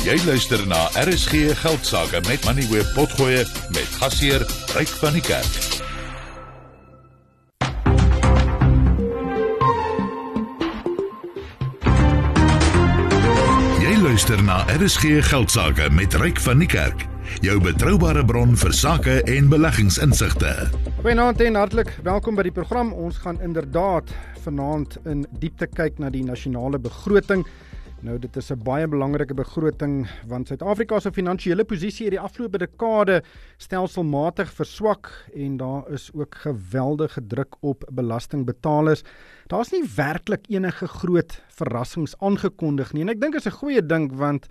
Jy luister na RSG Geldsaake met Money Web Potgoe met gasheer Ryk van die Kerk. Jy luister na RSG Geldsaake met Ryk van die Kerk, jou betroubare bron vir sake en beleggingsinsigte. Goeienaand en hartlik welkom by die program. Ons gaan inderdaad vanaand in diepte kyk na die nasionale begroting. Nou dit is 'n baie belangrike begroting want Suid-Afrika se finansiële posisie hierdie afgelope dekade stelselmatig verswak en daar is ook geweldige druk op belastingbetalers. Daar's nie werklik enige groot verrassings aangekondig nie en ek dink dit is 'n goeie ding want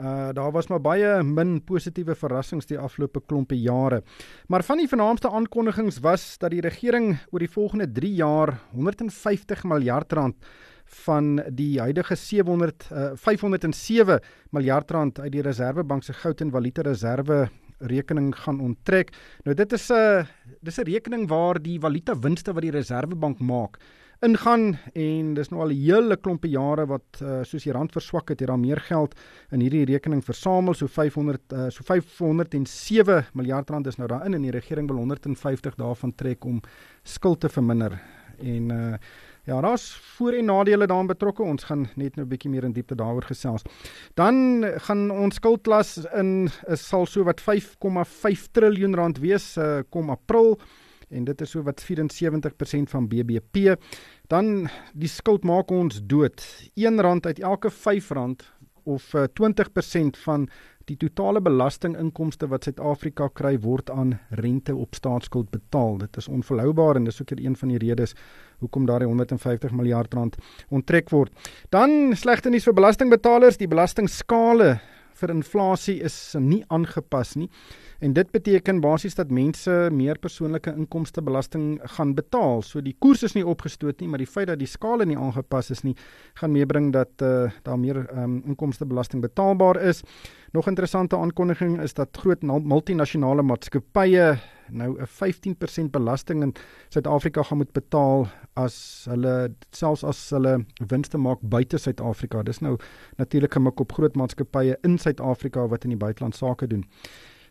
uh daar was maar baie min positiewe verrassings die afgelope klompe jare. Maar van die vernaamste aankondigings was dat die regering oor die volgende 3 jaar 150 miljard rand van die huidige 700 uh, 507 miljard rand uit die Reserwebank se goud en valuta reserve rekening gaan onttrek. Nou dit is 'n uh, dis 'n rekening waar die valuta winste wat die Reserwebank maak ingaan en dis nou al 'n hele klompe jare wat uh, soos die rand verswak het, het daar meer geld in hierdie rekening versamel so 500 uh, so 507 miljard rand is nou daarin en die regering wil 150 daarvan trek om skuld te verminder en uh, Ja, daar's voor- en nadele daarin betrokke. Ons gaan net nou 'n bietjie meer in diepte daaroor gesels. Dan gaan ons skuldklas in is sal so wat 5,5 trilljoen rand wees uh, kom April en dit is so wat 74% van BBP. Dan die skuld maak ons dood. R1 uit elke R5 of uh, 20% van die totale belastinginkomste wat Suid-Afrika kry word aan rente op staatsskuld betaal. Dit is onvolhoubaar en dis ook een van die redes hoekom daardie 150 miljard rand onttrek word. Dan slegte nuus vir belastingbetalers, die belastingskale vir inflasie is nie aangepas nie. En dit beteken basies dat mense meer persoonlike inkomste belasting gaan betaal. So die koers is nie opgestoot nie, maar die feit dat die skaale nie aangepas is nie, gaan meebring dat uh, daar meer um, inkomste belasting betaalbaar is. Nog interessante aankondiging is dat groot multinasjonale maatskappye nou 'n 15% belasting in Suid-Afrika gaan moet betaal as hulle selfs as hulle winste maak buite Suid-Afrika. Dis nou natuurlik gemik op groot maatskappye in Suid-Afrika wat in die buiteland sake doen.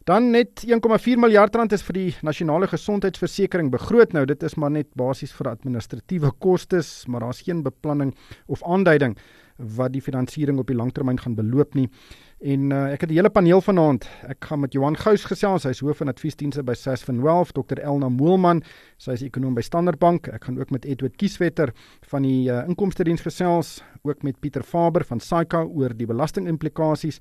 Dan net 1,4 miljard rand is vir die nasionale gesondheidsversekering begroot. Nou dit is maar net basies vir administratiewe kostes, maar daar's geen beplanning of aanduiding wat die finansiering op die langtermyn gaan beloop nie. En uh, ek het 'n hele paneel vanaand. Ek gaan met Johan Gous gesels, hy is hoof van adviesdienste by Sasfin Wealth, Dr Elna Moelman, sy is ekonom by Standard Bank. Ek gaan ook met Edward Kieswetter van die uh, inkomste diens gesels, ook met Pieter Faber van Saika oor die belastingimplikasies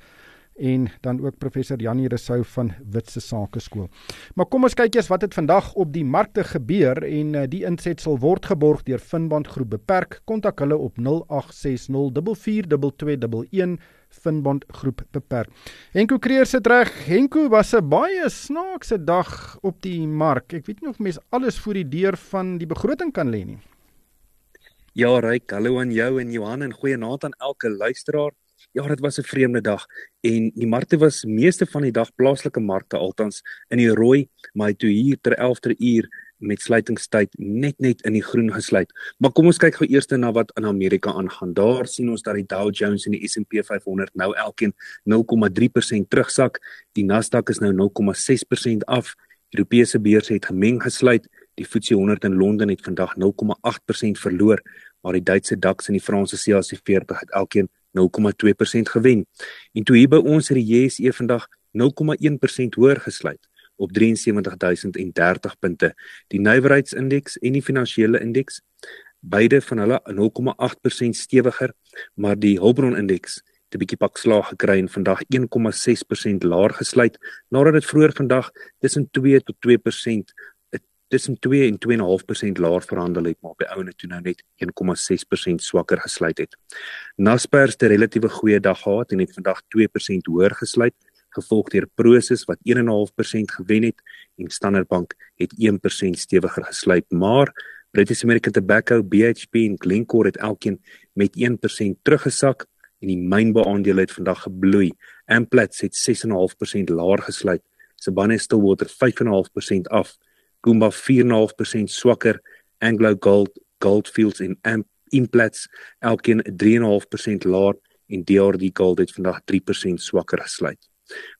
en dan ook professor Janie Resou van Witse Sake Skool. Maar kom ons kyk eers wat het vandag op die markte gebeur en uh, die insetsel word geborg deur Finbond Groep Beperk. Kontak hulle op 0860442211 Finbond Groep Beperk. Henko Kreer sit reg. Henko was 'n baie snaakse dag op die mark. Ek weet nie of mense alles voor die deur van die begroting kan lê nie. Ja, Ryk, hallo aan jou en Johan en goeie naand aan elke luisteraar. Ja, dit was 'n vreemde dag en die markte was meeste van die dag plaaslike markte altans in die rooi, maar toe hier ter 11ter uur met sluitingstyd net net in die groen gesluit. Maar kom ons kyk gou eers na wat in Amerika aangaan. Daar sien ons dat die Dow Jones en die S&P 500 nou elkeen 0,3% terugsak. Die Nasdaq is nou 0,6% af. Europese beurse het gemeng gesluit. Die FTSE 100 in Londen het vandag 0,8% verloor, maar die Duitse DAX en die Franse CAC 40 het elkeen 0,2% gewen. En toe hier by ons het die JSE vandag 0,1% hoër gesluit op 73030 punte. Die nywerheidsindeks en die finansiële indeks beide van hulle 0,8% stewiger, maar die hulpbron indeks het 'n bietjie pak slaag gekry en vandag 1,6% laer gesluit nadat dit vroeër vandag tussen 2 tot 2% tussen 2 en 2.5% laer verhandel het, maar op die ouene toe nou net 1.6% swakker gesluit het. Naspers het 'n relatiewe goeie dag gehad en het vandag 2% hoër gesluit, gevolg deur Prosus wat 1.5% gewen het en Standard Bank het 1% stewiger gesluit, maar British American Tobacco, BHP en Glencore het elkeen met 1% teruggesak en die mynbeaandele het vandag gebloei. Amplats het 6.5% laer gesluit. Sibanye-Stillwater 5.5% af Kumba 4.5% swakker, Anglo Gold, Goldfields en Implats elkeen 3.5% laer en DRD Gold het vandag 3% swakker gesluit.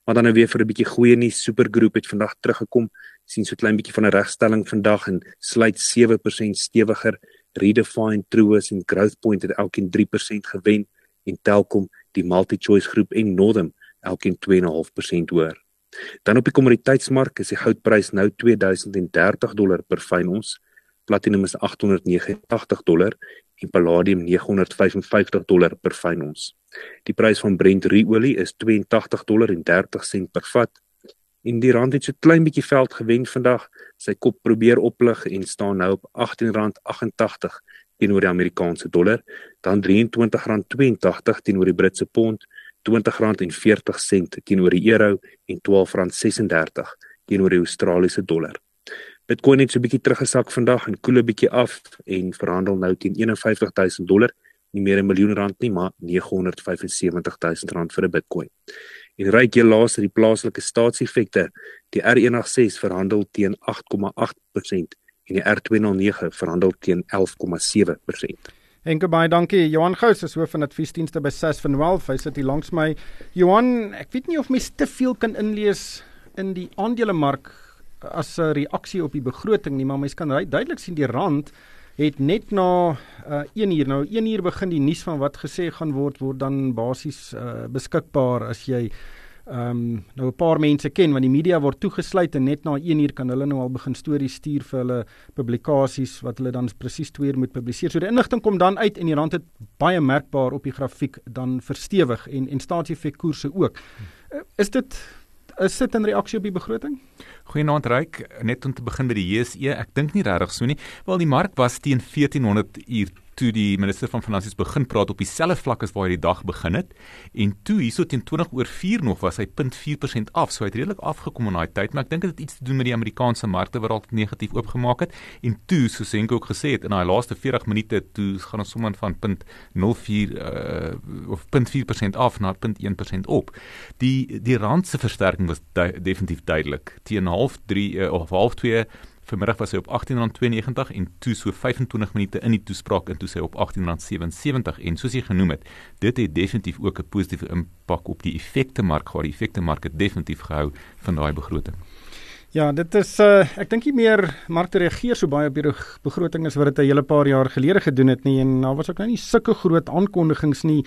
Maar dan nou weer vir 'n bietjie goeie nuus, Supergroep het vandag teruggekom, sien so klein bietjie van 'n regstelling vandag en sluit 7% stewiger. Redefine, Truus en Growthpoint het elkeen 3% gewen en Telkom, die MultiChoice groep en Northam elkeen 2.5% hoër. Dan op die kommoditeitsmark is die goudprys nou 2030 dollar per fyn ons. Platinum is 889 dollar en palladium 955 dollar per fyn ons. Die prys van Brent ruolie is 82 dollar en 30 sent per vat. En die rand het so klein bietjie veld gewen vandag. Sy kop probeer oplig en staan nou op R18.88 teenoor die Amerikaanse dollar, dan R23.82 teenoor die Britse pond, R20.40 teenoor die euro en R12.36 teenoor die Australiese dollar. Bitcoin het so 'n bietjie teruggesak vandag en koel 'n bietjie af en verhandel nou teen 51000 dollar, nie meer 'n miljoen rand nie, maar 975000 rand vir 'n Bitcoin. En ryk jy laaste die plaaslike staatseffekte, die R186 verhandel teen 8,8% en die R209 verhandel teen 11,7%. Enke baie dankie. Johan Gous is hoof van adviesdienste by Sas van Wealth. Hy sit hier langs my. Johan, ek weet nie of mens te veel kan inlees in die aandelemark as 'n reaksie op die begroting nie, maar mens kan duidelik sien die rand het net na uh, 1 uur nou 1 uur begin die nuus van wat gesê gaan word word dan basies uh, beskikbaar as jy ehm um, nou 'n paar mense ken want die media word toegesluit en net na 1 uur kan hulle nou al begin stories stuur vir hulle publikasies wat hulle dan presies 2 uur moet publiseer. So die inligting kom dan uit en die rand het baie merkbaar op die grafiek dan verstewig en en staatseffekkoerse ook. Uh, is dit is dit 'n reaksie op die begroting? Goeienaand Ryk, net om te begin by die JSE. Ek dink nie regtig so nie. Wel die mark was teen 1400 uur toe die minister van finansies begin praat op dieselfde vlak as waar hy die dag begin het en toe hierso teen 20 oor 4 nog was hy 0.4% af. So hy het redelik afgekom in daai tyd maar ek dink dit het iets te doen met die Amerikaanse markte wat dalk negatief oopgemaak het. En toe soos Senko ook gesê het in daai laaste 40 minute toe gaan ons sommer van 0.04 uh, of 0.4% af na 0.1% op. Die die rand se versterking was du definitief duidelik. Teen half 3 uh, of half 2 Vanmiddag was hy op R18.92 en toe so 25 minute in die toespraak en toe sy op R18.77 en soos jy genoem het, dit het definitief ook 'n positiewe impak op die effekte mark. Die effekte mark het definitief gehou van daai begroting. Ja, dit is uh ek dink nie meer markte reageer so baie op die begroting as wat dit 'n hele paar jaar gelede gedoen het nie en daar was ook nou nie sulke groot aankondigings nie.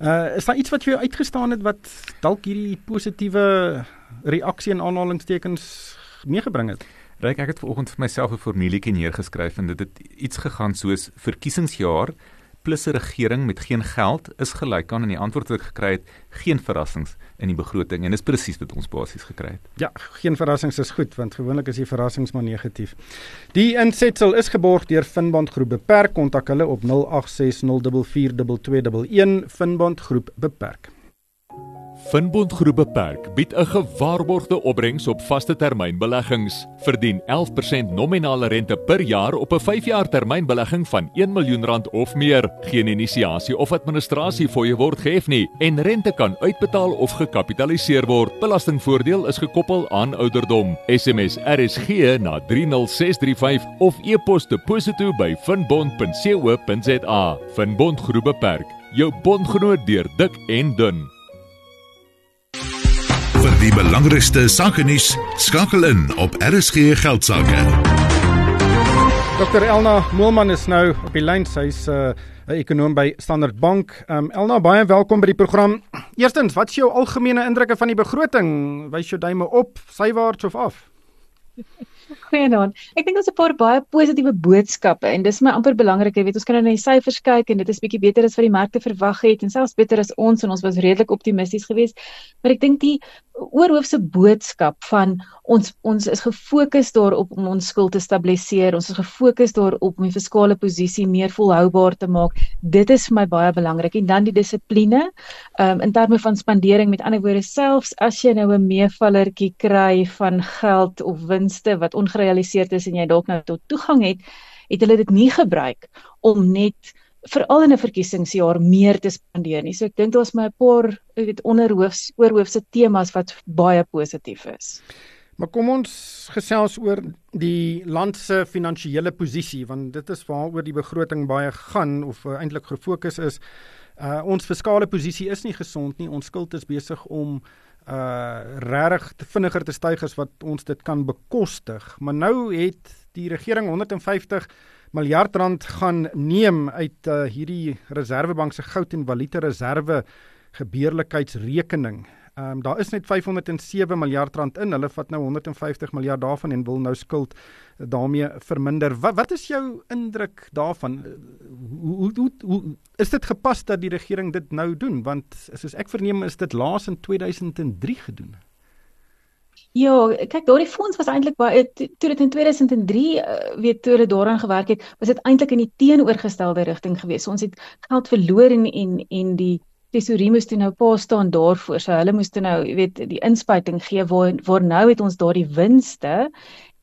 Uh is daar iets wat vir jou uitgestaan het wat dalk hierdie positiewe reaksie en aanhalingstekens meegebring het? Ryk ek het vanoggend vir myself 'n formulietjie neergeskryf en dit het iets gegaan soos verkiesingsjaar plus 'n regering met geen geld is gelyk aan en die antwoord wat ek gekry het geen verrassings in die begroting en dis presies wat ons basies gekry het. Ja, geen verrassings is goed want gewoonlik is die verrassings maar negatief. Die insetsel is geborg deur Finbond Groep Beperk. Kontak hulle op 0860442211 Finbond Groep Beperk. Finbond Groep Beperk bied 'n gewaarborgde opbrengs op vaste termynbeleggings. Verdien 11% nominale rente per jaar op 'n 5-jaar termynbelegging van 1 miljoen rand of meer. Geen inisiasie of administrasie fooie word gehef nie en rente kan uitbetaal of gekapitaliseer word. Belastingvoordeel is gekoppel aan ouderdom. SMS RSG na 30635 of e-pos deposito by finbond.co.za. Finbond Groep Beperk, jou bondgenoot deur dik en dun. Vir die belangrikste sake nuus skakel in op RSG Geldsaake. Dr Elna Moelman is nou op die lyn. Sy's uh, 'n ekonom by Standard Bank. Um, Elna, baie welkom by die program. Eerstens, wat is jou algemene indrukke van die begroting? Wys jou duime op, sywaarts of af? Goeienaand. Ek dink daar's 'n paar baie positiewe boodskappe en dis my amper belangrik. Jy weet, ons kan nou na die syfers kyk en dit is bietjie beter as wat die markte verwag het en selfs beter as ons en ons was redelik optimisties geweest. Maar ek dink die oorhoofse boodskap van ons ons is gefokus daarop om ons skuld te stabiliseer. Ons is gefokus daarop om die fiskale posisie meer volhoubaar te maak. Dit is vir my baie belangrik en dan die dissipline. Ehm um, in terme van spandering met ander woorde selfs as jy nou 'n meevallertjie kry van geld of winste wat ongerealiseerd is en jy dalk nou tot toegang het, het hulle dit nie gebruik om net veral in 'n verkiesingsjaar meer te spandeer nie. So ek dink daar's my 'n paar, ek weet onderhoofs oorhoofse temas wat baie positief is. Maar kom ons gesels oor die land se finansiële posisie want dit is waaroor die begroting baie gaan of uh, eintlik gefokus is. Uh ons fiskale posisie is nie gesond nie. Ons skuld is besig om uh regtig te vinniger te styg as wat ons dit kan bekostig. Maar nou het die regering 150 miljard rand gaan neem uit uh, hierdie Reserwebank se goud en valuta reserve gebeurlikheidsrekening. Ehm um, daar is net 507 miljard rand in. Hulle vat nou 150 miljard daarvan en wil nou skuld daarmee verminder. Wat wat is jou indruk daarvan? Hoe hoe hoe is dit gepas dat die regering dit nou doen? Want soos ek verneem is dit laas in 2003 gedoen. Ja, kyk, daardie fonds was eintlik baie toe dit in 2003 uh, eh, weet toe hulle daaraan gewerk het, was dit eintlik in die teenoorgestelde rigting geweest. So ons het geld verloor en en en die tesorie moes toe nou pa staan daarvoor. So hulle moes toe nou, jy weet, die inspuiting gee waar waar nou het ons daardie winste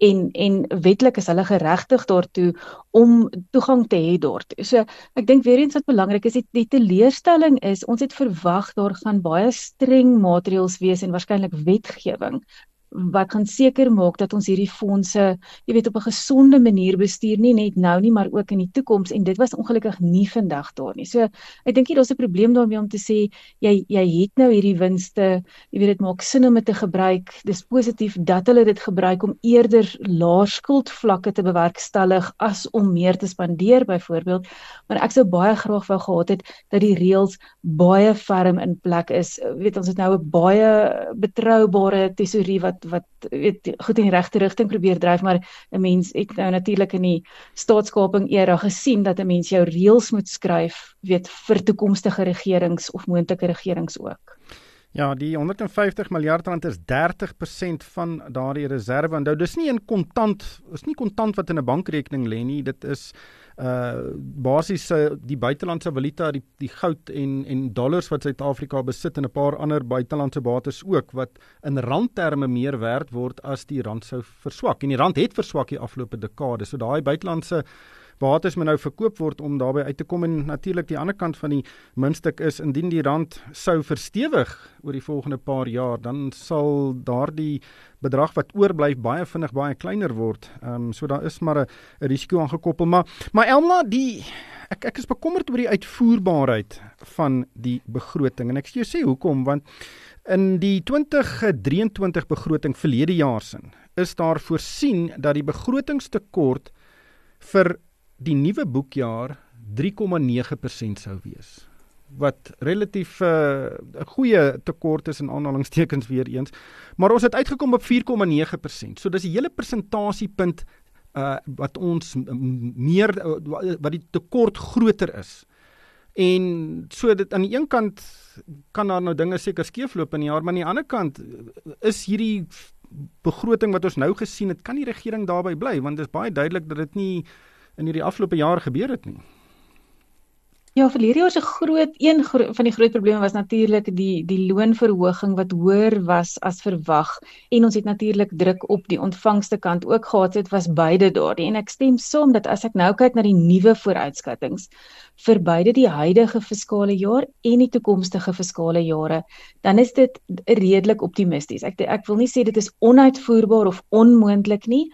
en en wetlik is hulle geregtig daartoe om toegang te hê daartoe. So ek dink weer eens wat belangrik is, die, die teleurstelling is ons het verwag daar gaan baie streng maatreëls wees en waarskynlik wetgewing wat gaan seker maak dat ons hierdie fondse, jy weet, op 'n gesonde manier bestuur nie net nou nie, maar ook in die toekoms en dit was ongelukkig nie vandag daar nie. So ek dink hier daar's 'n probleem daarmee om te sê jy jy het nou hierdie winste, jy weet dit maak sin om dit te gebruik. Dis positief dat hulle dit gebruik om eerder laer skuldvlakke te bewerkstellig as om meer te spandeer byvoorbeeld. Maar ek sou baie graag wou gehad het dat die reëls baie ferm in plek is. Jy weet ons het nou 'n baie betroubare tesorie wat wat weet goed in die regte rigting probeer dryf maar 'n mens het nou natuurlik in die staatskaping era gesien dat 'n mens jou reëls moet skryf weet vir toekomstige regerings of moontlike regerings ook. Ja, die 150 miljard rand is 30% van daardie reserve. Onthou, dis nie in kontant, is nie kontant wat in 'n bankrekening lê nie. Dit is uh basies uh, die buitelandse valuta die die goud en en dollars wat Suid-Afrika besit en 'n paar ander buitelandse bates ook wat in randterme meer werd word as die rand sou verswak. En die rand het verswak die afgelope dekade. So daai buitelandse bates moet nou verkoop word om daarbey uit te kom en natuurlik die ander kant van die muntstuk is indien die rand sou verstewig oor die volgende paar jaar dan sal daardie bedrag wat oorbly baie vinnig baie kleiner word. Ehm um, so daar is maar 'n risiko aangekoppel maar maar Elma die ek ek is bekommerd oor die uitvoerbaarheid van die begroting en ek sê jou sê hoekom want in die 2023 begroting verlede jaar sin is daar voorsien dat die begrotingstekort vir die nuwe boekjaar 3,9% sou wees wat relatief eh, 'n uh, goeie tekort is in aanhalingstekens weer eens maar ons het uitgekom op 4,9%. So dis 'n hele persentasiepunt uh wat ons meer uh, wat die tekort groter is. En so dit aan die een kant kan daar nou dinge seker skeefloop in die jaar, maar aan die ander kant is hierdie begroting wat ons nou gesien het, kan die regering daarby bly want dit is baie duidelik dat dit nie in hierdie afgelope jaar gebeur het nie. Ja, vir hierdie jaar se groot een gro van die groot probleme was natuurlik die die loonverhoging wat hoër was as verwag en ons het natuurlik druk op die ontvangste kant ook gehad het was beide daardie en ek stem saam dat as ek nou kyk na die nuwe vooruitskattinge vir beide die huidige fiskale jaar en die toekomstige fiskale jare dan is dit redelik optimisties. Ek ek wil nie sê dit is onuitvoerbaar of onmoontlik nie,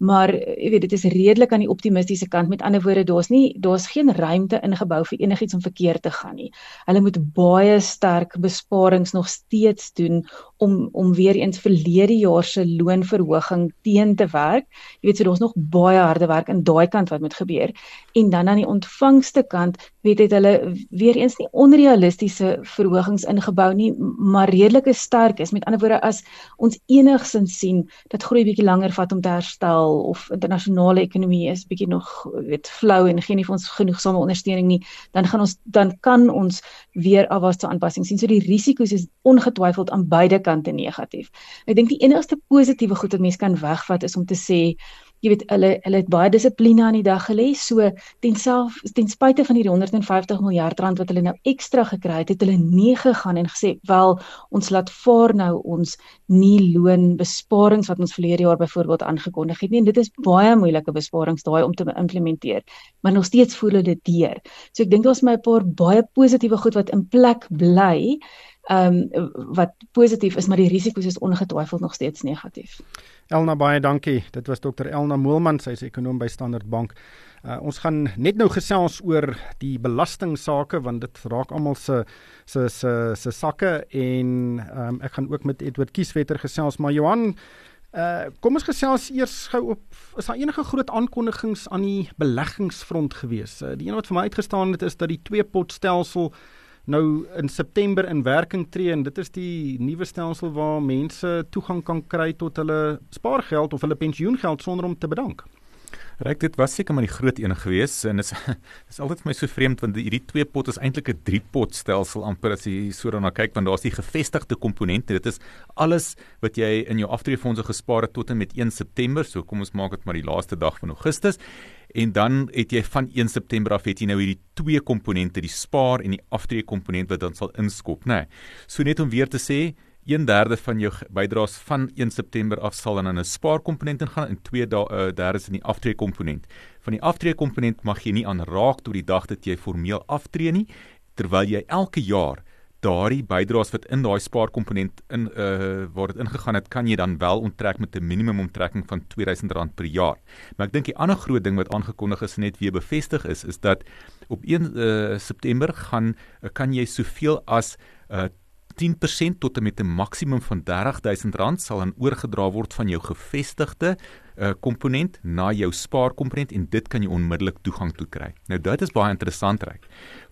maar jy weet dit is redelik aan die optimistiese kant. Met ander woorde, daar's nie daar's geen ruimte ingebou vir enigiets om verkeerd te gaan nie. Hulle moet baie sterk besparings nog steeds doen om om weer eens verlede jaar se loonverhoging teen te werk. Jy weet so daar's nog baie harde werk in daai kant wat moet gebeur. En dan aan die ontvangste kant, weet het hulle weer eens nie onrealistiese verhogings ingebou nie, maar redelike sterk is. Met ander woorde, as ons enigsins sien dat groei bietjie langer vat om te herstel of internasionale ekonomie is bietjie nog weet flou en geen nie vir ons genoegsame ondersteuning nie, dan gaan ons dan kan ons weer afwaartse aanpassings sien. So die risiko's is ongetwyfeld aan beide kante negatief. Ek dink die enigste positiewe goed wat mense kan wegvat is om te sê jy weet hulle hulle het baie dissipline aan die dag gelê. So ten self ten spyte van hierdie 150 miljard rand wat hulle nou ekstra gekry het het hulle nie gegaan en gesê wel ons laat vaar nou ons nie loonbesparings wat ons verlede jaar byvoorbeeld aangekondig het nie. En dit is baie moeilike besparings daai om te implementeer maar nog steeds voel hulle dit deur. So ek dink daar's my 'n paar baie positiewe goed wat in plek bly ehm um, wat positief is, maar die risiko's is ongetwyfeld nog steeds negatief. Elna baie dankie. Dit was Dr Elna Moelman, sy is ekonom by Standard Bank. Uh, ons gaan net nou gesels oor die belastingsaake want dit raak almal se se se se sakke en um, ek gaan ook met Edward Kieswetter gesels maar Johan uh, kom ons gesels eers gou op is daar enige groot aankondigings aan die beleggingsfront gewees uh, die een wat vir my uitgestaan het is dat die twee pot stelsel nou in September in werking tree en dit is die nuwe stelsel waar mense toegang kan kry tot hulle spaargeld of hulle pensioengeld sonder om te bedank. Ryk dit was seker maar die groot een gewees en is is altyd vir my so vreemd want hierdie twee pot is eintlik 'n drie pot stelsel amper as jy so daarna kyk want daar's die gevestigde komponente dit is alles wat jy in jou aftreefondse gespaar het tot en met 1 September so kom ons maak dit maar die laaste dag van Augustus en dan het jy van 1 September af het jy nou hierdie twee komponente die spaar en die aftree komponent wat dan sal inskop nê nee. so net om weer te sê 1/3 van jou bydraes van 1 September af sal dan in 'n spaarkomponent ingaan en 2/3 uh, in die aftreekomponent. Van die aftreekomponent mag jy nie aanraak tot die dag dat jy formeel aftree nie, terwyl jy elke jaar daardie bydraes wat in daai spaarkomponent in uh waar dit ingegaan het, kan jy dan wel onttrek met 'n minimum onttrekking van R2000 per jaar. Maar ek dink die ander groot ding wat aangekondig is net weer bevestig is, is dat op 1 uh, September gaan uh, kan jy soveel as uh 10% tot en met 'n maksimum van R30000 sal dan oorgedra word van jou gevestigde uh, komponent na jou spaarkomponent en dit kan jy onmiddellik toegang toe kry. Nou dit is baie interessant reg.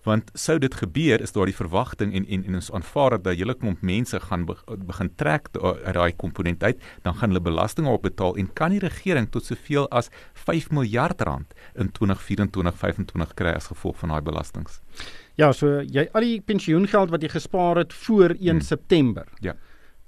Want sou dit gebeur is daar die verwagting en en, en ons aanvaar dat 'n hele klomp mense gaan be, begin trek uit daai komponent uit, dan gaan hulle belasting op betaal en kan die regering tot soveel as 5 miljard rand in 2024-25 kry as gevolg van daai belastings. Ja, so jy al die pensioengeld wat jy gespaar het voor 1 hmm. September. Ja.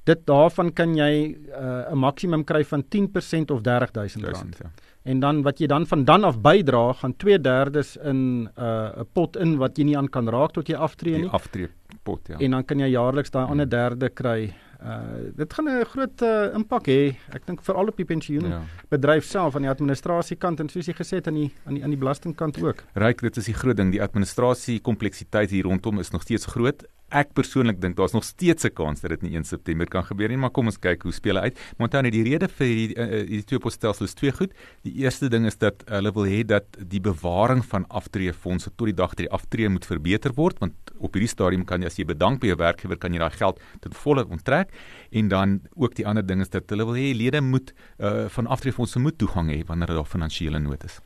Dit daarvan kan jy 'n uh, maksimum kry van 10% of R30000. Ja. En dan wat jy dan van dan af bydra, gaan 2/3 in 'n uh, pot in wat jy nie aan kan raak tot jy aftree nie. Die aftree pot, ja. En dan kan jy jaarliks daai ander hmm. derde kry Uh dit gaan 'n groot uh, impak hê. Ek dink veral op die pensioen ja. bedryf self aan die administrasie kant en soos jy gesê het aan die aan die aan die belastingkant ook. Ryk, dit is die groot ding, die administrasie kompleksiteit hier rondom is nog steeds groot ek persoonlik dink daar's nog steeds 'n kans dat dit nie 1 September kan gebeur nie, maar kom ons kyk hoe speel hy uit. Montana die rede vir die uh, die twee poststelsels is twee goed. Die eerste ding is dat hulle wil hê dat die bewaring van aftreefondse tot die dag dat die aftree moet verbeter word, want op hierdie stadium kan jy as jy bedank by jou werkgewer kan jy daai geld ten volle onttrek en dan ook die ander ding is dat hulle wil hê lede moet uh, van aftreefondse moet toegang hê wanneer daar finansiële nood is.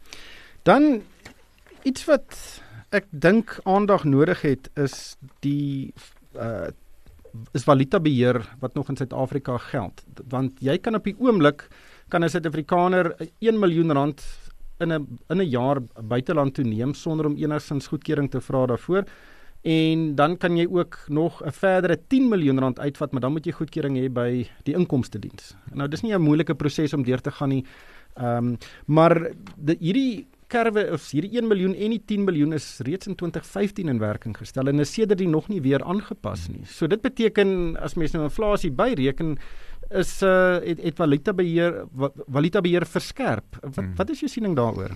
Dan iets wat ek dink aandag nodig het is die uh is valuta beheer wat nog in Suid-Afrika geld want jy kan op die oomblik kan 'n Suid-Afrikaner 1 miljoen rand in 'n in 'n jaar buiteland toe neem sonder om enigsins goedkeuring te vra daarvoor en dan kan jy ook nog 'n verdere 10 miljoen rand uitvat maar dan moet jy goedkeuring hê by die inkomste diens. Nou dis nie 'n moeilike proses om deur te gaan nie. Ehm um, maar die, hierdie kerwe of hierdie 1 miljoen en die 10 miljoen is reeds in 2015 in werking gestel en is sedert die nog nie weer aangepas nie. So dit beteken as mens nou inflasie byreken is uh het, het valuta beheer valuta beheer verskerp. Wat hmm. wat is jou siening daaroor?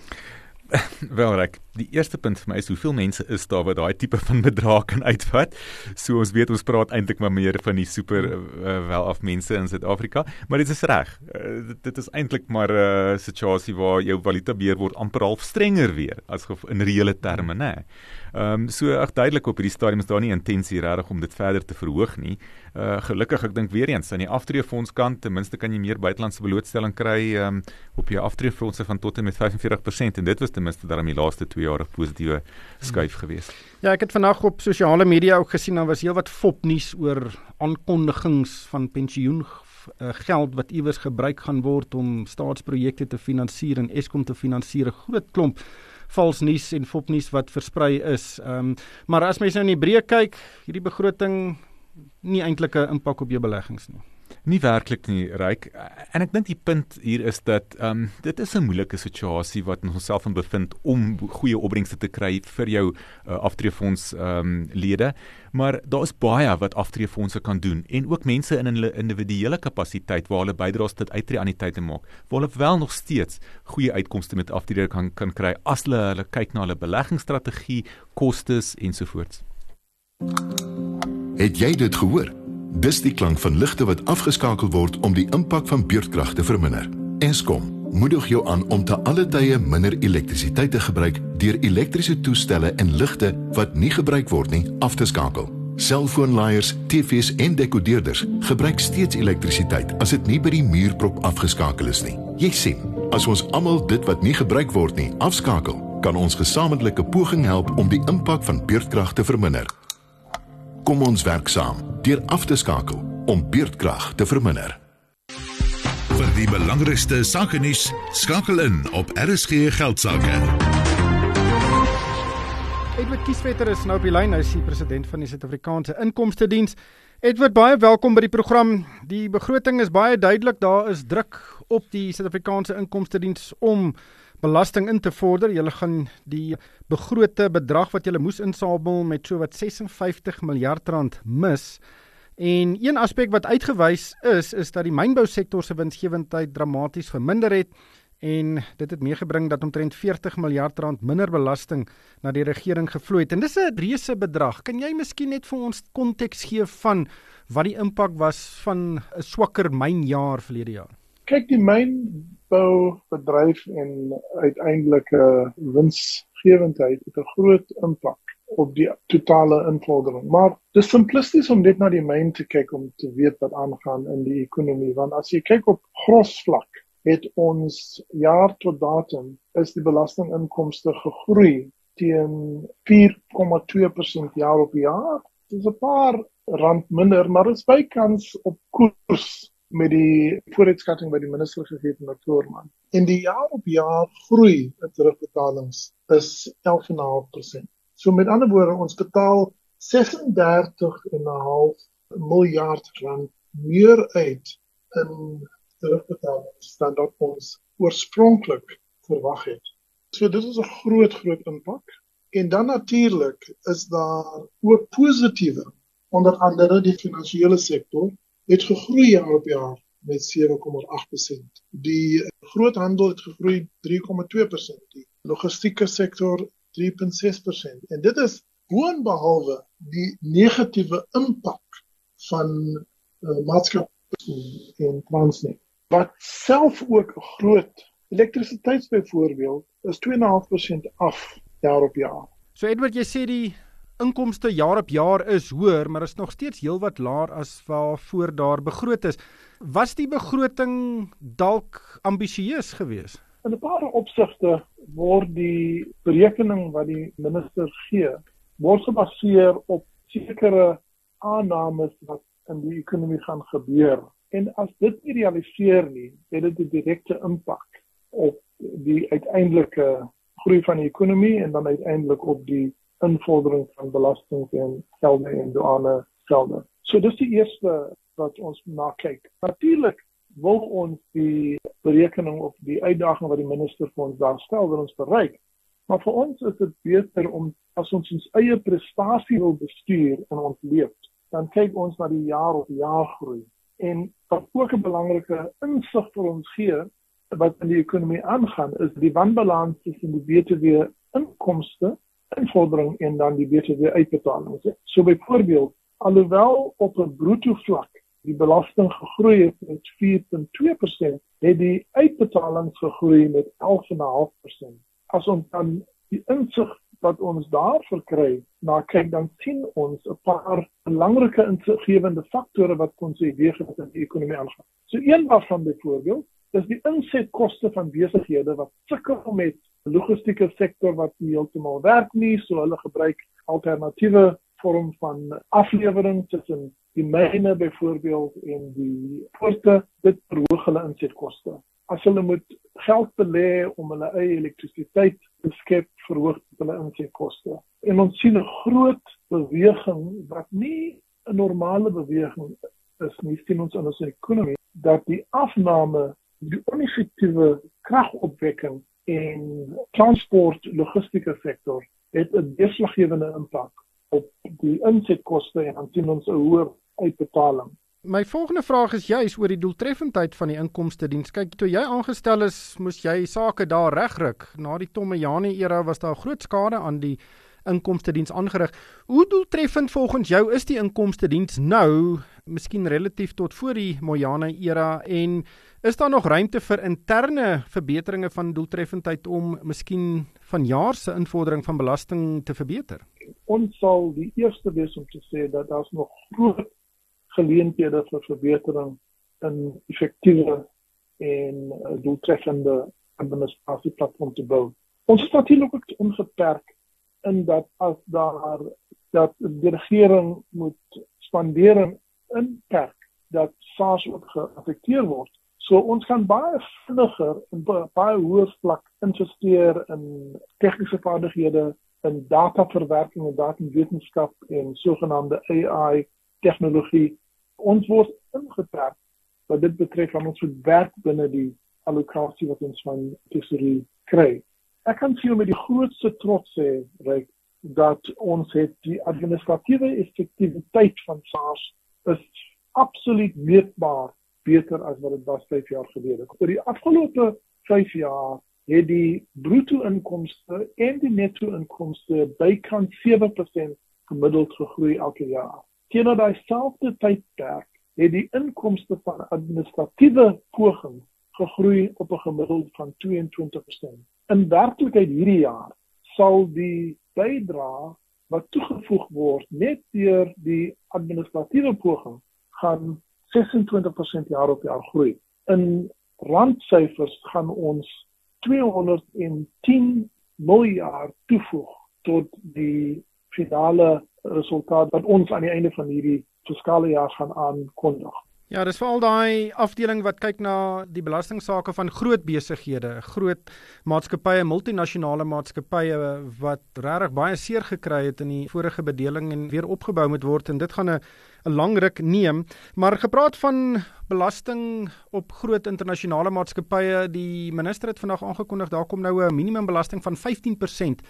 Wel reg, die eerste punt vir my is hoeveel mense is daar wat daai tipe van bedrag kan uitvat. So ons weet ons praat eintlik maar meer van die super uh, welaf mense in Suid-Afrika, maar dit is reg. Uh, dit is eintlik maar 'n uh, situasie waar jou valuta beheer word amper half strenger weer as in reële terme, né? Nee. Ehm um, so ag duidelik op hierdie stadium is daar nie intensie regtig om dit verder te verhoog nie. Uh gelukkig ek dink weer eens aan die aftreefonds kant ten minste kan jy meer buitelandse blootstelling kry ehm um, op jou aftreefondse van tot en met 45% en dit was ten minste in die laaste 2 jaar 'n positiewe skuif geweest. Ja, ek het vanoggend op sosiale media ook gesien daar was heelwat fopnuus oor aankondigings van pensioen uh, geld wat iewers gebruik gaan word om staatsprojekte te finansier en Eskom te finansier 'n groot klomp vals nuus en fopnuus wat versprei is. Ehm um, maar as mens nou in die breë kyk, hierdie begroting nie eintlik 'n impak op jou beleggings nie. Nie werklik nie, Ryk. En ek dink die punt hier is dat ehm um, dit is 'n moeilike situasie wat ons onsself in bevind om goeie opbrengste te kry vir jou uh, aftreefonds ehm um, lede, maar daar is baie wat aftreefondse kan doen en ook mense in hulle individuele kapasiteit waar hulle bydraes tot uittreë aan die tyd te maak. Waar hulle wel nog steeds goeie uitkomste met aftrede kan kan kry as hulle hulle kyk na hulle beleggingsstrategie, kostes ensovoorts. Het jy dit gehoor? Dis die klank van ligte wat afgeskakel word om die impak van beurtkrag te verminder. Eskom moedig jou aan om te alle tye minder elektrisiteit te gebruik deur elektriese toestelle en ligte wat nie gebruik word nie af te skakel. Selfoonlaaiers, TV's en dekodeerders gebruik steeds elektrisiteit as dit nie by die muurprop afgeskakel is nie. Jy sien, as ons almal dit wat nie gebruik word nie afskakel, kan ons gesamentlike poging help om die impak van beurtkrag te verminder. Kom ons werk saam deur af te skakel om beurtkrag te verminder. Vir die belangrikste sake nuus skakel in op RSG Geldsaake. Edward Kieswetter is nou op die lyn, hy is die president van die Suid-Afrikaanse Inkomste Diens. Edward, baie welkom by die program. Die begroting is baie duidelik, daar is druk op die Suid-Afrikaanse Inkomste Diens om belasting in te vorder. Julle gaan die begrote bedrag wat julle moes insamel met so wat 56 miljard rand mis. En een aspek wat uitgewys is, is dat die mynbousektor se winsgewendheid dramaties verminder het en dit het meegebring dat omtrent 40 miljard rand minder belasting na die regering gevloei het. En dis 'n reuse bedrag. Kan jy miskien net vir ons konteks gee van wat die impak was van 'n swakker mynjaar verlede jaar? Kyk, die mynboubedryf en uiteindelike winsgewendheid het 'n groot impak op die totale invordering. Maar dis simplisties om net na die myn te kyk om te weet wat aangaan in die ekonomie want as jy kyk op grosvlak het ons jaar tot datum is die belastinginkomste gegroei teen 4,2% jaar op jaar. Dis 'n paar rand minder, maar dit is bykans op koers met die vooruitskatting by die minister gegee in Oktober. In die jaar op jaar groei het terugbetalings is 11,5%. So met ander woorde, ons betaal 36,5 miljard rand meer uit in terugbetalings dan wat ons oorspronklik verwag het. So dit is 'n groot groot impak. En dan natuurlik is daar ook positiewe onder andere die finansiële sektor het gegroei jaar op jaar met 7,8%. Die groothandel het gegroei 3,2%. Die logistieke sektor 3.6%. En dit is boonbehalwe die negatiewe impak van uh, maatskappye en Transnet wat self ook groot elektrisiteit byvoorbeeld is 2.5% af jaar op jaar. So Edward, jy sê die inkomste jaar op jaar is hoër, maar is nog steeds heelwat laer as waarvoor daar begroot is. Was die begroting dalk ambisieus geweest? In 'n paar opsigte word die berekening wat die minister gee, word gebaseer op sekere aannames wat in die ekonomie gaan gebeur. En as dit nie realiseer nie, het dit 'n direkte impak op die uiteindelike groei van die ekonomie en dan uiteindelik op die invordering van belasting en gelde en douane gelde. So dis die eerste wat ons na kyk. Natuurlik wil ons die berekening of die uitdaging wat die minister vir ons daar stel wil ons bereik. Maar vir ons is dit beter om as ons ons eie prestasie wil bestuur en ontleef, dan kyk ons na die jaar op jaar groei. En wat ook 'n belangrike insig vir ons gee wat in die ekonomie aangaan is die wanbalans tussen die BTW inkomste invordering en dan die BTW uitbetalings. So byvoorbeeld alhoewel op 'n bruto vlak die belasting gegroei het met 4.2%, het die uitbetalings gegroei met 11.5%. As ons dan die insig wat ons daar verkry, na kyk dan sien ons 'n paar belangrike insiggewende faktore wat kon sê weeg wat in die ekonomie aangaan. So een waarvan byvoorbeeld is die insetkoste van besighede wat sukkel met logistieke sektor wat nie heeltemal werk nie, so hulle gebruik alternatiewe vorm van aflewering tussen die myne byvoorbeeld en die poorte dit verhoog hulle insetkoste. As hulle moet geld belê om hulle eie elektrisiteit te skep, verhoog hulle insetkoste. En ons sien 'n groot beweging wat nie 'n normale beweging is nie, sien ons in ons ekonomie dat die afname die oneffektiewe kragopwekking en transport logistieke sektor het 'n deurslaggewende impak op die insetkoste en dan sien ons 'n hoër uitbetaling. My volgende vraag is juis oor die doeltreffendheid van die inkomste diens. Kyk, toe jy aangestel is, moes jy sake daar regryk. Na die Tommejani era was daar groot skade aan die inkomste diens aangerig. Hoe doeltreffend volgens jou is die inkomste diens nou, miskien relatief tot voor die Moyane era en is daar nog ruimte vir interne verbeteringe van doeltreffendheid om miskien vanjaar se invordering van belasting te verbeter? Ons sal die eerste wees om te sê dat daar's nog groot geleenthede vir verbetering in effektiewe en doeltreffende administrasieplatform te bou. Ons is natuurlik ook ongeperk in dat as daar dat die regering moet spandeer in kerk dat SARS ook geaffekteer word. So ons kan baie vinniger en baie hoër vlak investeer in tegniese vaardighede in dataverwerking en datawetenskap en sogenaamde AI tegnologie. Ons word ingeperk wat dit betref om ons werk binne die allocasie wat ons van tesorie kry ek kan sien met die grootste trots sê reg dat ons het die administratiewe effektiwiteit van SARS is absoluut meetbaar beter as wat dit was 5 jaar gelede. Oor die afgelope 5 jaar het die bruto inkomste en die netto inkomste bykans 7% gemiddeld gegroei elke jaar. Teenoor daai selfde tydperk het die inkomste van administratiewe pogings gegroei op 'n gemiddeld van 22% in werklikheid hierdie jaar sal die bydrae wat toegevoeg word net deur die administratiewe poging gaan 26% jaar op jaar groei. In randsyfers gaan ons 210 miljard toevoeg tot die finale resultaat wat ons aan die einde van hierdie fiskale jaar gaan aankondig. Ja, dis veral daai afdeling wat kyk na die belastingsaake van groot besighede, groot maatskappye, multinasjonale maatskappye wat regtig baie seer gekry het in die vorige bedeling en weer opgebou moet word en dit gaan 'n 'n lang ruk neem. Maar gepraat van belasting op groot internasionale maatskappye, die minister het vandag aangekondig daar kom nou 'n minimumbelasting van 15%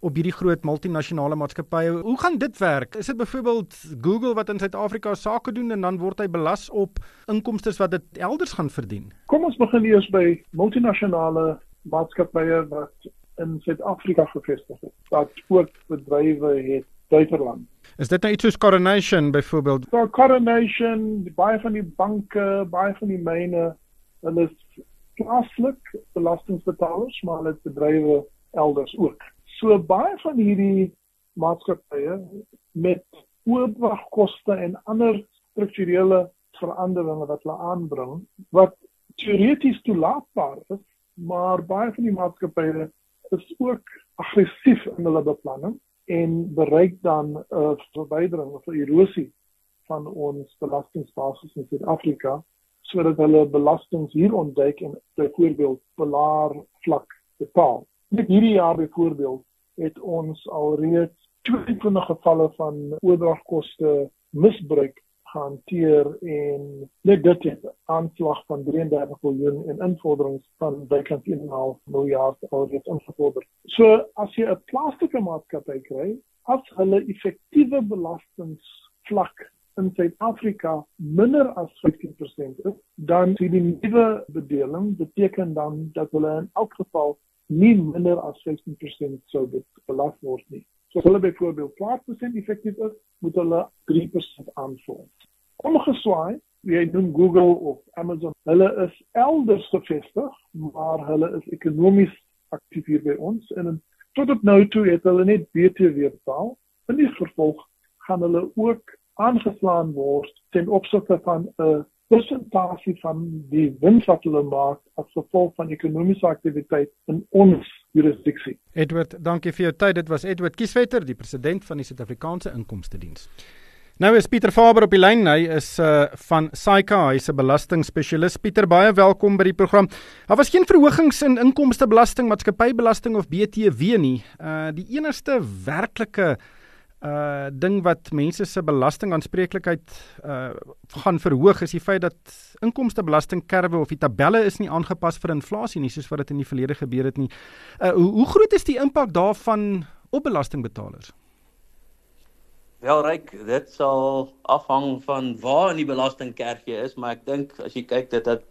op hierdie groot multinasjonale maatskappye. Hoe gaan dit werk? Is dit byvoorbeeld Google wat in Suid-Afrika sake doen en dan word hy belas op inkomste wat dit elders gaan verdien? Kom ons begin eers by multinasjonale maatskappye wat in Suid-Afrika gevestig is. Wat ook bedrywe het buiteland. Is dit nou iets soos Coronation byvoorbeeld? So Coronation, baie van die banke, baie van die myne, hulle is plaaslik belastingbetalers, maar hulle het bedrywe elders ook. So baie van hierdie maatskappye met oordragkoste en ander strukturele veranderinge wat hulle aanbring wat teoreties toelaatbaar is, maar baie van die maatskappye is ook aggressief in hulle beplanning en bereik dan 'n uh, verbetering of 'n erosie van ons belastingbasis in Suid-Afrika sodat hulle belastings hier ontduik en byvoorbeeld belaar vlak betaal. Net hierdie jaar byvoorbeeld het ons alreeds 22 gevalle van oordragkoste misbruik gehanteer en net dit het aanslag van 33 miljoen en invorderings van bykans 1.5 miljard alreeds ingevorder. So as jy 'n plaaslike maatskappy kry, as hulle effektiewe belastingvlak in Suid-Afrika minder as 15% is, dan sien die nuwe bedeling beteken dan dat hulle in elk geval nie minder as 15% sou belas word nie. So as hulle byvoorbeeld 12% effektief is, moet hulle 3% aanvul. Omgeswaai, jy noem Google of Amazon, hulle is elders gevestig, maar hulle is ekonomies aktief hier by ons en tot op nou toe het hulle net BTW betaal. In die vervolg gaan hulle ook aangeslaan word ten opsigte van 'n persentasie van die wins wat hulle maak as gevolg van ekonomiese aktiwiteit in ons jurisdiksie. Edward, dankie vir jou tyd. Dit was Edward Kieswetter, die president van die Suid-Afrikaanse Inkomste Diens. Nou is Pieter Faber op die lyn. Hy is uh van SAICA, hy's 'n belastingspesialis. Pieter, baie welkom by die program. Daar was geen verhogings in inkomstebelasting, maatskappybelasting of BTW nie. Uh die enigste werklike uh ding wat mense se belastingaanspreeklikheid uh gaan verhoog is die feit dat inkomstebelastingkerwe of die tabelle is nie aangepas vir inflasie nie soos wat dit in die verlede gebeur het nie. Uh hoe, hoe groot is die impak daarvan op belastingbetalers? Wel ryk, dit sal afhang van waar in die belastingkerfie is, maar ek dink as jy kyk dit dat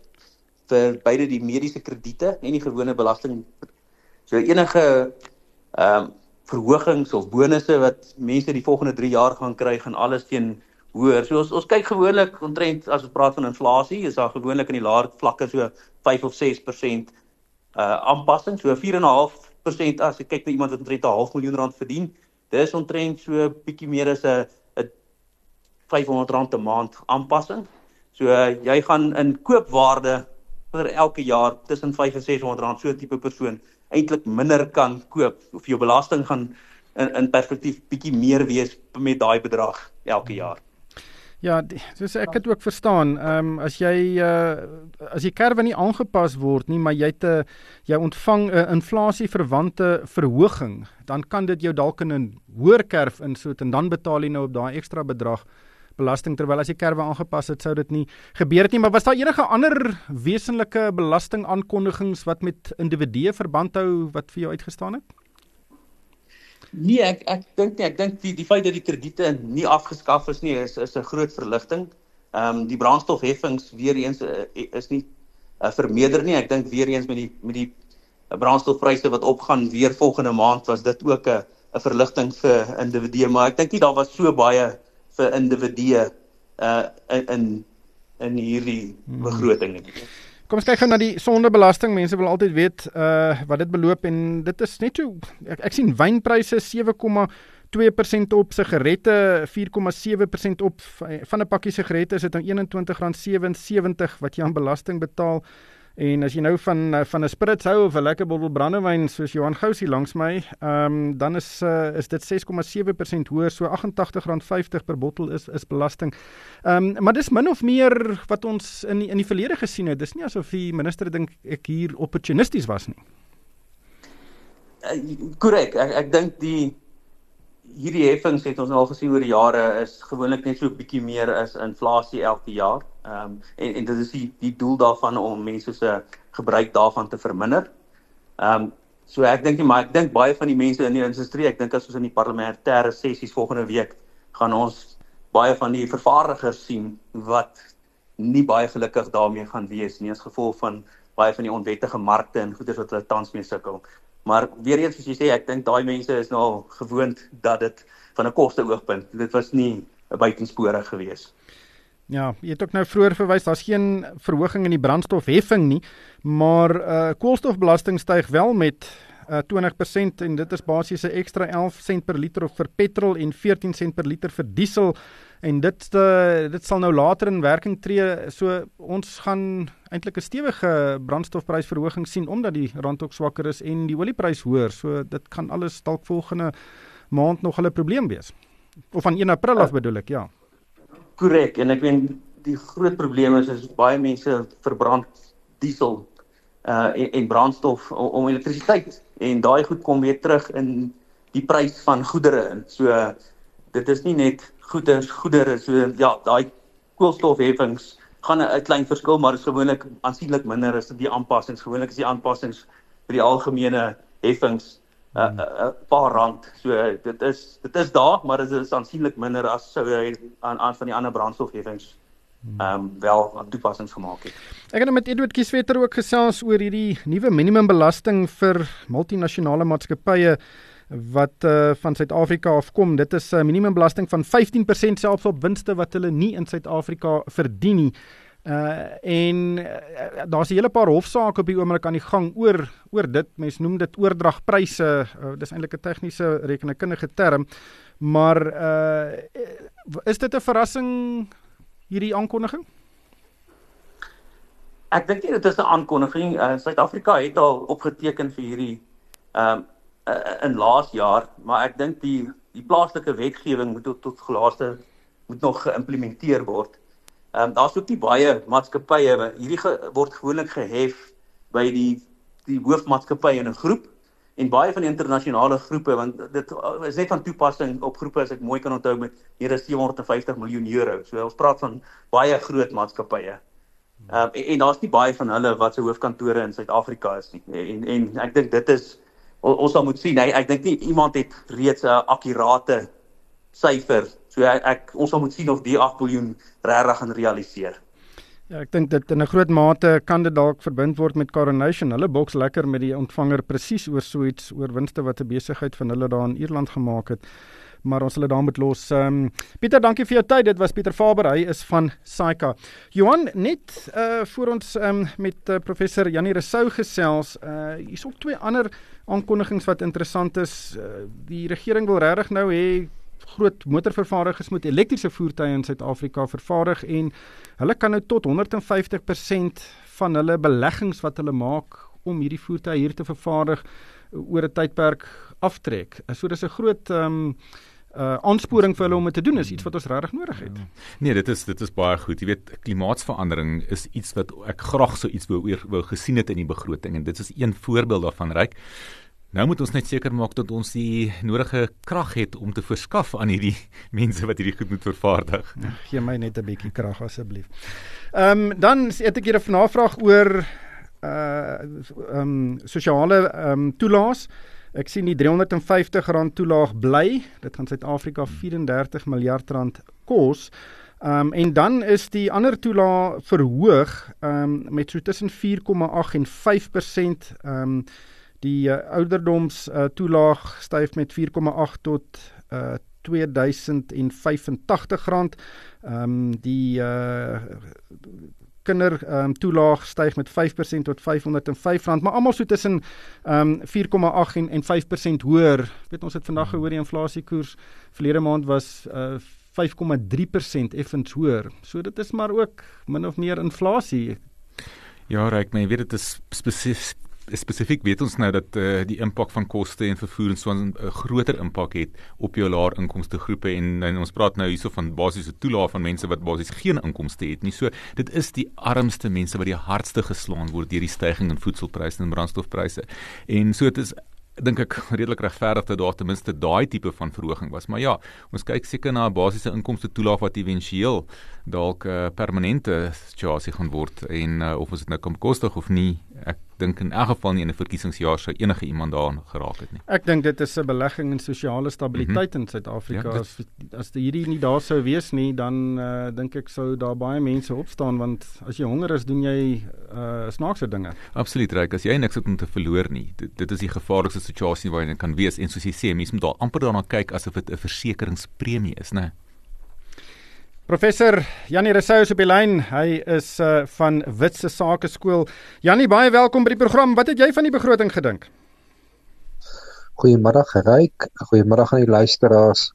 vir beide die mediese krediete en die gewone belasting so enige ehm um, verhogings of bonusse wat mense die volgende 3 jaar gaan kry gaan alles teen hoër. So ons ons kyk gewoonlik omtrent as ons praat van inflasie, is daar gewoonlik in die laer vlakke so 5 of 6% uh aanpassing, so 4.5% as jy kyk na iemand wat omtrent 'n half miljoen rand verdien, dis omtrent so bietjie meer as 'n 'n 500 rand 'n maand aanpassing. So uh, jy gaan in koopwaarde vir elke jaar tussen 5 en 600 rand so tipe persoon eintlik minder kan koop of jou belasting gaan in in perspektief bietjie meer wees met daai bedrag elke jaar. Ja, soos ek dit ook verstaan, ehm um, as jy uh as die kerwe nie aangepas word nie, maar jy te jy ontvang 'n uh, inflasieverwante verhoging, dan kan dit jou dalk in 'n hoër kerf insoet en dan betaal jy nou op daai ekstra bedrag belasting terwyl as die kerwe aangepas het, sou dit nie gebeur het nie, maar was daar enige ander wesenlike belastingaankondigings wat met individue verband hou wat vir jou uitgestaan het? Nee, ek ek dink nie, ek dink die die feit dat die krediete nie afgeskaf is nie is is 'n groot verligting. Ehm um, die brandstofheffings weer eens uh, is nie uh, vermeerder nie. Ek dink weer eens met die met die brandstofpryse wat opgaan weer volgende maand was dit ook 'n 'n verligting vir individue, maar ek dink nie daar was so baie vir individue uh in in hierdie hmm. begroting nie. Kom ons kyk gou na die sondebelasting. Mense wil altyd weet uh wat dit beloop en dit is net so ek, ek sien wynpryse 7,2% op, sigarette 4,7% op. Van 'n pakkie sigarette is dit nou R21.77 wat jy aan belasting betaal. En as jy nou van eh, van 'n spritz hou of 'n lekker bottel brandewyn soos Johan Gousie langs my, ehm um, dan is uh, is dit 6,7% hoër, so R88.50 per bottel is is belasting. Ehm um, maar dis min of meer wat ons in die, in die verlede gesien het. Dis nie asof die minister dink ek hier opportunisties was nie. Korrek. Uh, ek ek dink die hierdie heffings het ons al gesien oor die jare is gewoonlik net so 'n bietjie meer as inflasie elke jaar. Ehm um, en en dit is die die doel daarvan om mense se gebruik daarvan te verminder. Ehm um, so ek dink nie maar ek dink baie van die mense in die industrie, ek dink as ons in die parlementêre sessies volgende week gaan ons baie van die vervaardigers sien wat nie baie gelukkig daarmee gaan wees nie as gevolg van baie van die onwettige markte en goederes wat hulle tans mee sukkel. Maar weer eens soos jy sê, ek dink daai mense is nou gewoond dat dit van 'n koste oogpunt, dit was nie 'n buitensporig geweest. Ja, jy het ook nou vroeër verwys, daar's geen verhoging in die brandstofheffing nie, maar uh koolstofbelasting styg wel met uh eh, 20% en dit is basies 'n ekstra 11 sent per liter vir petrol en 14 sent per liter vir diesel en dit uh, dit sal nou later in werking tree. So ons gaan eintlik 'n stewige brandstofprysverhoging sien omdat die rand ook swakker is en die olieprys hoër. So dit kan alles dalk volgende maand nog 'n probleem wees. Of van 1 April af bedoel ek, ja. Korrek en ek weet die groot probleem is is baie mense verbrand diesel uh en, en brandstof om, om elektrisiteit en daai goed kom weer terug in die prys van goedere in. So dit is nie net goederes goedere so ja, daai koolstofheffings gaan 'n klein verskil maar is gewoonlik aansienlik minder as die aanpassings. Gewoonlik is die aanpassings vir die algemene heffings 'n uh, uh, uh, paar rand. So dit is dit is daar, maar dit is aansienlik minder as sou hy aan aan van die ander brandstofheffings ehm um, wel aan toepassings gemaak het. Ek het nou met Edward Kieswetter ook gesels oor hierdie nuwe minimumbelasting vir multinasjonale maatskappye wat uh, van Suid-Afrika afkom. Dit is 'n uh, minimumbelasting van 15% selfs op winste wat hulle nie in Suid-Afrika verdien nie. Uh en uh, daar's 'n hele paar hofsaake op die oomblik aan die gang oor oor dit. Mense noem dit oordragpryse. Uh, dis eintlik 'n tegniese rekenkundige term. Maar uh is dit 'n verrassing hierdie aankondiging? Ek dink dit is 'n aankondiging. Uh, Suid-Afrika het al opgeteken vir hierdie ehm um, uh, in laas jaar, maar ek dink die die plaaslike wetgewing moet tot, gelaaste moet nog geïmplementeer word. Ehm um, daar's ook nie baie maatskappye hierdie ge, word gewoonlik gehef by die die hoofmaatskappye in 'n groep en baie van die internasionale groepe want dit is net van toepassing op groepe as ek mooi kan onthou met hier is 750 miljoen euro. So ons praat van baie groot maatskappye. Ehm um, en, en daar's nie baie van hulle wat se hoofkantore in Suid-Afrika is nie. En en ek dink dit is ons sal moet sien hy ek dink nie iemand het reeds 'n akkurate syfer so ek, ek ons sal moet sien of die 8 miljard regtig gaan realiseer. Ja, ek dink dit in 'n groot mate kan dit dalk verbind word met Coronation. Hulle boks lekker met die ontvanger presies oor so iets oor winste wat 'n besigheid van hulle daar in Ierland gemaak het maar ons sal dit daar moet los. Ehm um, Pieter, dankie vir jou tyd. Dit was Pieter Faber. Hy is van Saika. Johan, net uh voor ons ehm um, met uh, professor Janie Resou gesels, uh hier's ook twee ander aankondigings wat interessant is. Uh, die regering wil regtig nou hê groot motorvervaardigers moet elektriese voertuie in Suid-Afrika vervaardig en hulle kan nou tot 150% van hulle beleggings wat hulle maak om hierdie voertuie hier te vervaardig oor 'n tydperk aftrek. So dis 'n groot ehm um, uh aansporing vir hulle om dit te doen is iets wat ons regtig nodig het. Ja. Nee, dit is dit is baie goed. Jy weet, klimaatsverandering is iets wat ek graag sou iets wou wou gesien het in die begroting en dit is een voorbeeld daarvan ryk. Nou moet ons net seker maak dat ons die nodige krag het om te verskaf aan hierdie mense wat hierdie goed moet vervaardig. Ja, gee my net 'n bietjie krag asseblief. Ehm um, dan het ek hier 'n navraag oor uh ehm um, sosiale ehm um, toelaas. Ek sien die R350 toelaag bly. Dit gaan Suid-Afrika 34 miljard rand kos. Ehm um, en dan is die ander toelaag verhoog ehm um, met so tussen 4,8 en 5%. Ehm um, die uh, ouderdoms uh, toelaag styf met 4,8 tot uh, R2085. Ehm um, die uh, kinder ehm um, toelaag styg met 5% tot R505, maar almal so tussen ehm um, 4,8 en en 5% hoër. Weet ons het vandag gehoor die inflasiekoers verlede maand was uh 5,3% effens hoër. So dit is maar ook min of meer inflasie. Ja, reik my, weet dit is spesifiek spesifiek weet ons nou dat uh, die impak van koste en vervoer en so 'n uh, groter impak het op jou laer inkomste groepe en, en ons praat nou hierso van basiese toelaag van mense wat basies geen inkomste het nie. So dit is die armste mense wat die hardste geslaan word deur die stygings in voedselpryse en brandstofpryse. En so dit is dink ek redelik regverdig dat daar ten minste daai tipe van verhoging was. Maar ja, ons kyk seker na 'n basiese inkomste toelaag wat éventueel dalk 'n uh, permanente situasie gaan word en uh, of ons dit nou kan bekostig of nie. Ek dink in elk geval nie in 'n verkiesingsjaar sou enige iemand daaraan geraak het nie. Ek dink dit is 'n belegging in sosiale stabiliteit mm -hmm. in Suid-Afrika. Ja, as as die hierdie nie daar sou wees nie, dan uh, dink ek sou daar baie mense opstaan want as jy honger is, doen jy uh, snaakse dinge. Absoluut reg. As jy niks het om te verloor nie, dit, dit is die gevaarlikste situasie waarin jy kan wees en soos jy sê, mense moet daar amper daarna kyk asof dit 'n versekeringspremie is, né? Professor Janie Resou op die lyn. Hy is uh van Witse Sake Skool. Janie, baie welkom by die program. Wat het jy van die begroting gedink? Goeiemôre Geryk. Goeiemôre aan die luisteraars.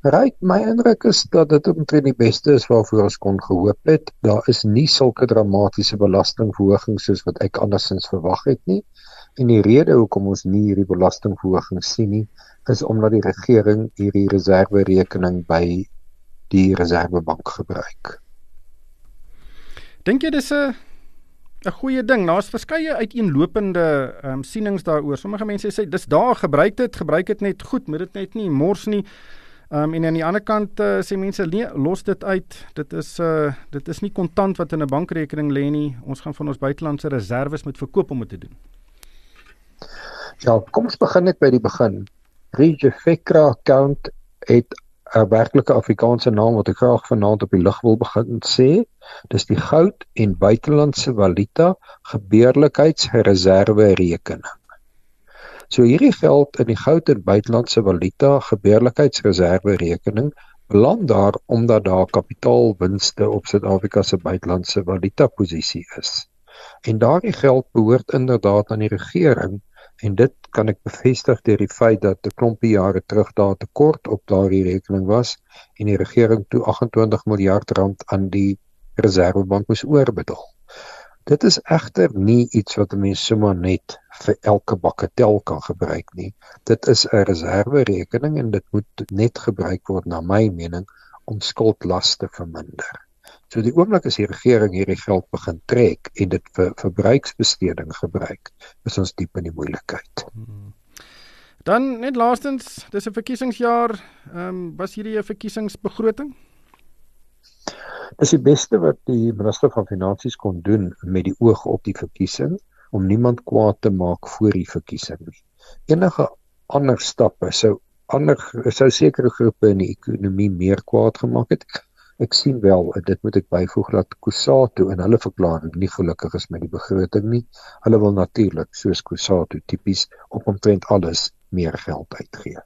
Geryk, my indruk is dat dit omtrent die beste is waarvoor ons kon gehoop het. Daar is nie sulke dramatiese belastingverhogings soos wat ek andersins verwag het nie. En die rede hoekom ons nie hierdie belastingverhoging sien nie, is omdat die regering hierdie reserverekening by die reservebank gebruik. Dink jy dis 'n 'n goeie ding? Daar's verskeie uiteenlopende ehm um, sienings daaroor. Sommige mense sê dis daar gebruik dit, gebruik dit net goed, moet dit net nie mors nie. Ehm um, en aan die ander kant uh, sê mense nee, los dit uit. Dit is 'n uh, dit is nie kontant wat in 'n bankrekening lê nie. Ons gaan van ons buitelandse reserves moet verkoop om dit te doen. Ja, kom ons begin net by die begin. Regifekra account het 'n werklike Afrikaanse naam wat ek graag vanaand op die lig wil begin sê. Dis die goud en buitelandse valuta gebeurlikheidsreserve rekening. So hierdie geld in die goud en buitelandse valuta gebeurlikheidsreserve rekening beland daar omdat daar kapitaalwinste op Suid-Afrika se buitelandse valuta posisie is. En daardie geld behoort inderdaad aan die regering en dit kan ek bevestig deur die feit dat 'n klompie jare terug daar tekort op daardie rekening was en die regering toe 28 miljard rand aan die reservebank moes oorbetaal. Dit is egter nie iets wat 'n mens sommer net vir elke bakketel kan gebruik nie. Dit is 'n reserverekening en dit moet net gebruik word na my mening om skuldlaste te verminder. So die oomblik as die regering hierdie geld begin trek en dit vir verbruiksbesteding gebruik, is ons diep in die moeilikheid. Hmm. Dan net laastens, dis 'n verkiesingsjaar, ehm um, was hierdie 'n verkiesingsbegroting? Dis die beste wat die minister van finansies kon doen met die oog op die verkiesing om niemand kwaad te maak voor die verkiesing nie. Enige ander stappe sou ander sou sekere groepe in die ekonomie meer kwaad gemaak het Ek sien wel en dit moet ek byvoeg dat Kusatu in hulle verklaring nie gelukkig is met die begroting nie. Hulle wil natuurlik soos Kusatu tipies op omtrent alles meer geld uitgee.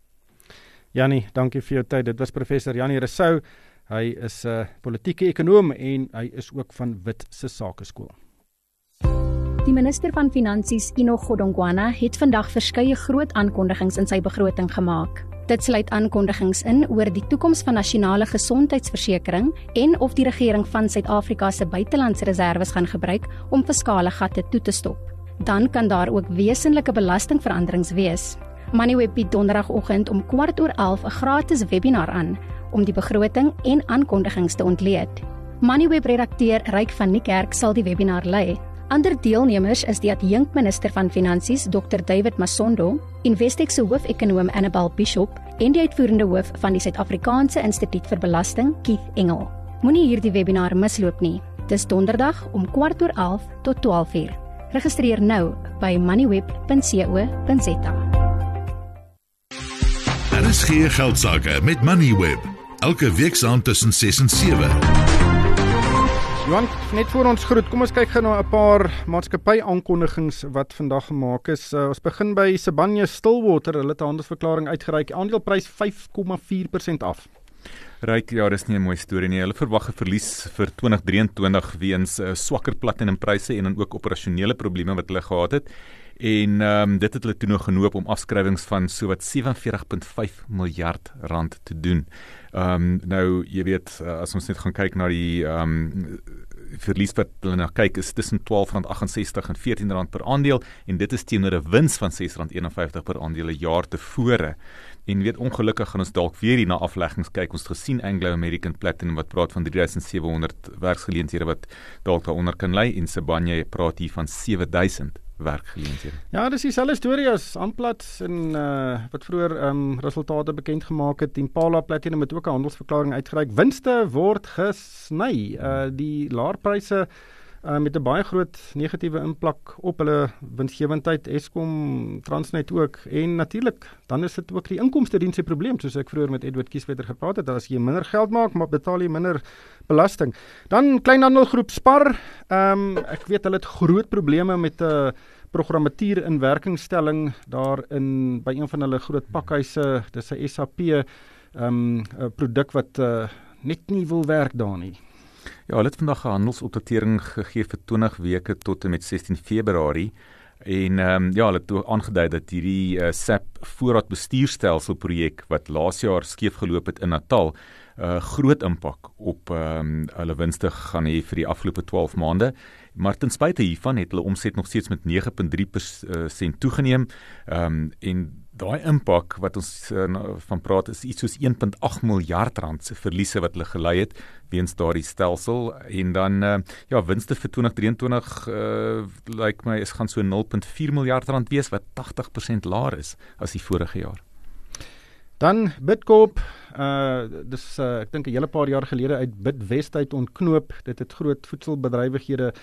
Janie, dankie vir jou tyd. Dit was professor Janie Resou. Hy is 'n uh, politieke ekonom en hy is ook van Wit se Sakeskool. Die minister van Finansies, Ino Godongwana, het vandag verskeie groot aankondigings in sy begroting gemaak. Dit sluit aankondigings in oor die toekoms van nasionale gesondheidsversekering en of die regering van Suid-Afrika se buitelandse reserves gaan gebruik om fiskale gatte toe te stop. Dan kan daar ook wesenlike belastingveranderings wees. Moneyweb bied donderdagoggend om kwart oor 11 'n gratis webinar aan om die begroting en aankondigings te ontleed. Moneyweb redakteur Ryk van Niekerk sal die webinar lei. Ander deelnemers is die adjunk minister van Finansies Dr David Masondo, Investec se hoof-ekonoom Annabel Bishop en die uitvoerende hoof van die Suid-Afrikaanse Instituut vir Belasting, Keith Engel. Moenie hierdie webinar misloop nie. Dis donderdag om 11:15 tot 12:00. Registreer nou by moneyweb.co.za. Daar is geen geld sake met Moneyweb. Elke week saam tussen 6 en 7. Johan, net voor ons groet, kom ons kyk gou na 'n paar maatskappy aankondigings wat vandag gemaak is. Uh, ons begin by Sibanye Stillwater. Hulle het 'n handelsverklaring uitgereik. Aandeleprys 5,4% af. Ryk, ja, dis nie 'n mooi storie nie. Hulle verwag 'n verlies vir 2023 weens uh, swakker platinumpryse en dan ook operasionele probleme wat hulle gehad het. En ehm um, dit het hulle toe nog genoop om afskrywings van sowat 47.5 miljard rand te doen. Ehm um, nou jy weet uh, as ons net gaan kyk na die ehm um, verlies wat hulle nou kyk is tussen R12.68 en R14 per aandeel en dit is teenoor 'n wins van R6.51 per aandeel 'n jaar tevore. En weet ongelukkig gaan ons dalk weer hier na afleggings kyk. Ons het gesien Anglo American Platinum wat praat van 3700 werksgeleenthede wat dalk daaronder kan lê en Sibanye praat hier van 7000 werkgeleenthede. Ja, dis dieselfde storie as Amplat en uh wat vroeër ehm um, resultate bekend gemaak het. Impala Platinum het ook 'n handelsverklaring uitgereik. Winste word gesny. Uh die laer pryse uh met 'n baie groot negatiewe impak op hulle winsgewendheid Eskom Transnet ook en natuurlik dan is dit ook die inkomste dien se probleem soos ek vroeër met Edward Kieswetter gepraat het. As jy minder geld maak, maar betaal jy minder belasting. Dan kleinhandelgroep Spar, ehm um, ek weet hulle het groot probleme met 'n uh, programmatuur in werkingstelling daar in by een van hulle groot pakhuise. Dis 'n SAP ehm um, 'n produk wat uh, net nie wil werk daar nie. Ja, hulle het vandag 'n handelsopdatering gegee vir 20 weke tot en met 16 Februarie. En ehm um, ja, hulle het aangedui dat hierdie uh, SAP voorraadbestuurstelsel projek wat laas jaar skeef geloop het in Natal 'n uh, groot impak op ehm um, hulle winste gaan hê vir die afgelope 12 maande. Maar ten spyte hiervan het hulle omset nog steeds met 9.3% toegeneem. Ehm um, en daai impak wat ons uh, van praat is iets soos 1.8 miljard rand se verliese wat hulle gelei het weens daardie stelsel en dan uh, ja winste vir 2023 uh, lyk like my is gaan so 0.4 miljard rand wees wat 80% laer is as die vorige jaar. Dan Bitcorp, uh dis uh, ek dink 'n hele paar jaar gelede uit Bitwest uit ontknoop. Dit het groot voedselbedrywighede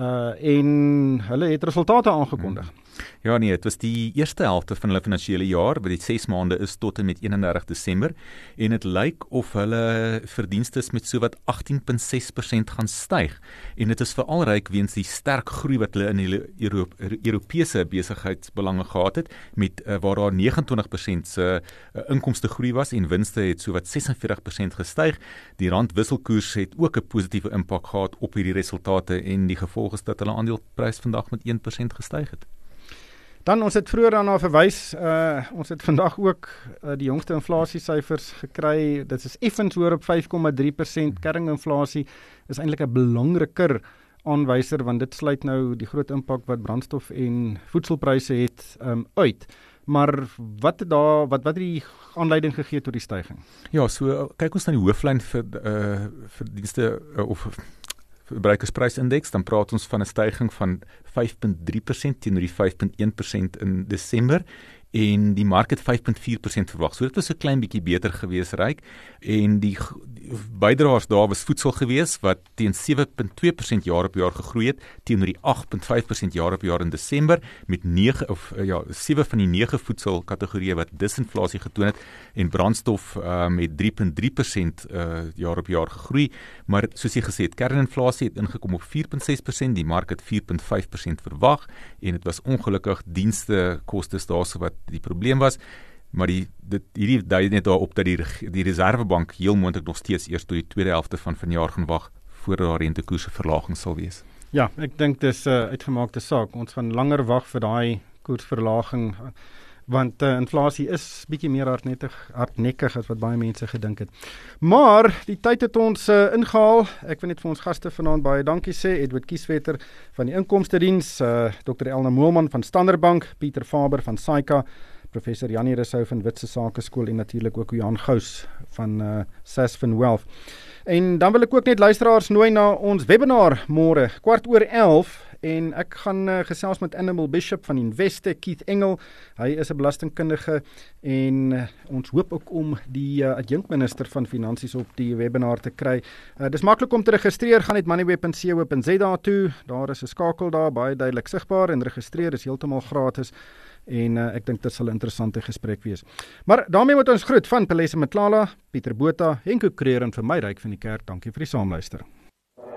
uh en hulle het resultate aangekondig. Hmm. Ja nee, dit was die eerste helfte van hulle finansiële jaar, wat die 6 maande is tot en met 31 Desember en dit lyk of hulle verdienste met sowat 18.6% gaan styg. En dit is veral ryk weens die sterk groei wat hulle in die Europe, Europese besigheidsbelange gehad het met uh, waar daar 29% se uh, inkomste groei was en winste het sowat 46% gestyg. Die randwisselkoers het ook 'n positiewe impak gehad op hierdie resultate en die gevolg is dat hulle aandeleprys vandag met 1% gestyg het. Dan ons het vroeër daarna verwys, uh ons het vandag ook uh, die jongste inflasiesyfers gekry. Dit is effens hoër op 5,3%. Kerringinflasie is eintlik 'n belangriker aanwyser want dit sluit nou die groot impak wat brandstof en voedselpryse het um uit. Maar wat het daar wat wat het die aanleiding gegee tot die stygings? Ja, so kyk ons na die hooflyn vir uh vir dienste uh, of verbruikersprysindeks, dan praat ons van 'n stygings van 5.3% teenoor die 5.1% in Desember en die mark het 5.4% verwag. So dit was 'n klein bietjie beter gewees ryk en die, die bydraers daar was voedsel gewees wat teen 7.2% jaar op jaar gegroei het teenoor die 8.5% jaar op jaar in Desember met 9 of uh, ja 7 van die 9 voedselkategorieë wat disinflasie getoon het en brandstof uh, met 3.3% uh, jaar op jaar gegroei maar soos jy gesê het kerninflasie het ingekom op 4.6% die mark het 4.5% verwag en dit was ongelukkig dienste kostes daarso wat die probleem was maar die dit hierdie dui net daarop dat die die reservebank heel moontlik nog steeds eers tot die tweede helfte van vanjaar gaan wag voor daar rentekoerse verlaging sal wees. Ja, ek dink dis 'n uh, uitgemaakte saak. Ons gaan langer wag vir daai koersverlaging want uh, inflasie is bietjie meer hardnekkig hardnekkig as wat baie mense gedink het. Maar die tyd het ons uh, ingehaal. Ek wil net vir ons gaste vanaand baie dankie sê. Edward Kieswetter van die Inkomste Diens, uh, Dr. Elna Moelman van Standard Bank, Pieter Faber van Saika professor Janie Rousseau van Witse Sake Skool en natuurlik ook Johan Gous van uh Sasfin Wealth. En dan wil ek ook net luisteraars nooi na ons webinar môre kwart oor 11 en ek gaan uh, gesels met Animal Bishop van Investe Keith Engel. Hy is 'n belastingkundige en uh, ons hoop ook om die uh, adjunkminister van finansies op die webinar te kry. Uh, dis maklik om te registreer, gaan net moneyweb.co.za toe. Daar is 'n skakel daar baie duidelik sigbaar en registreer is heeltemal gratis en uh, ek dink dit sal 'n interessante gesprek wees. Maar daarmee moet ons groet van Pelese Mklala, Pieter Botha, Henko Kreer en vir my ryk van die kerk. Dankie vir die saamluister.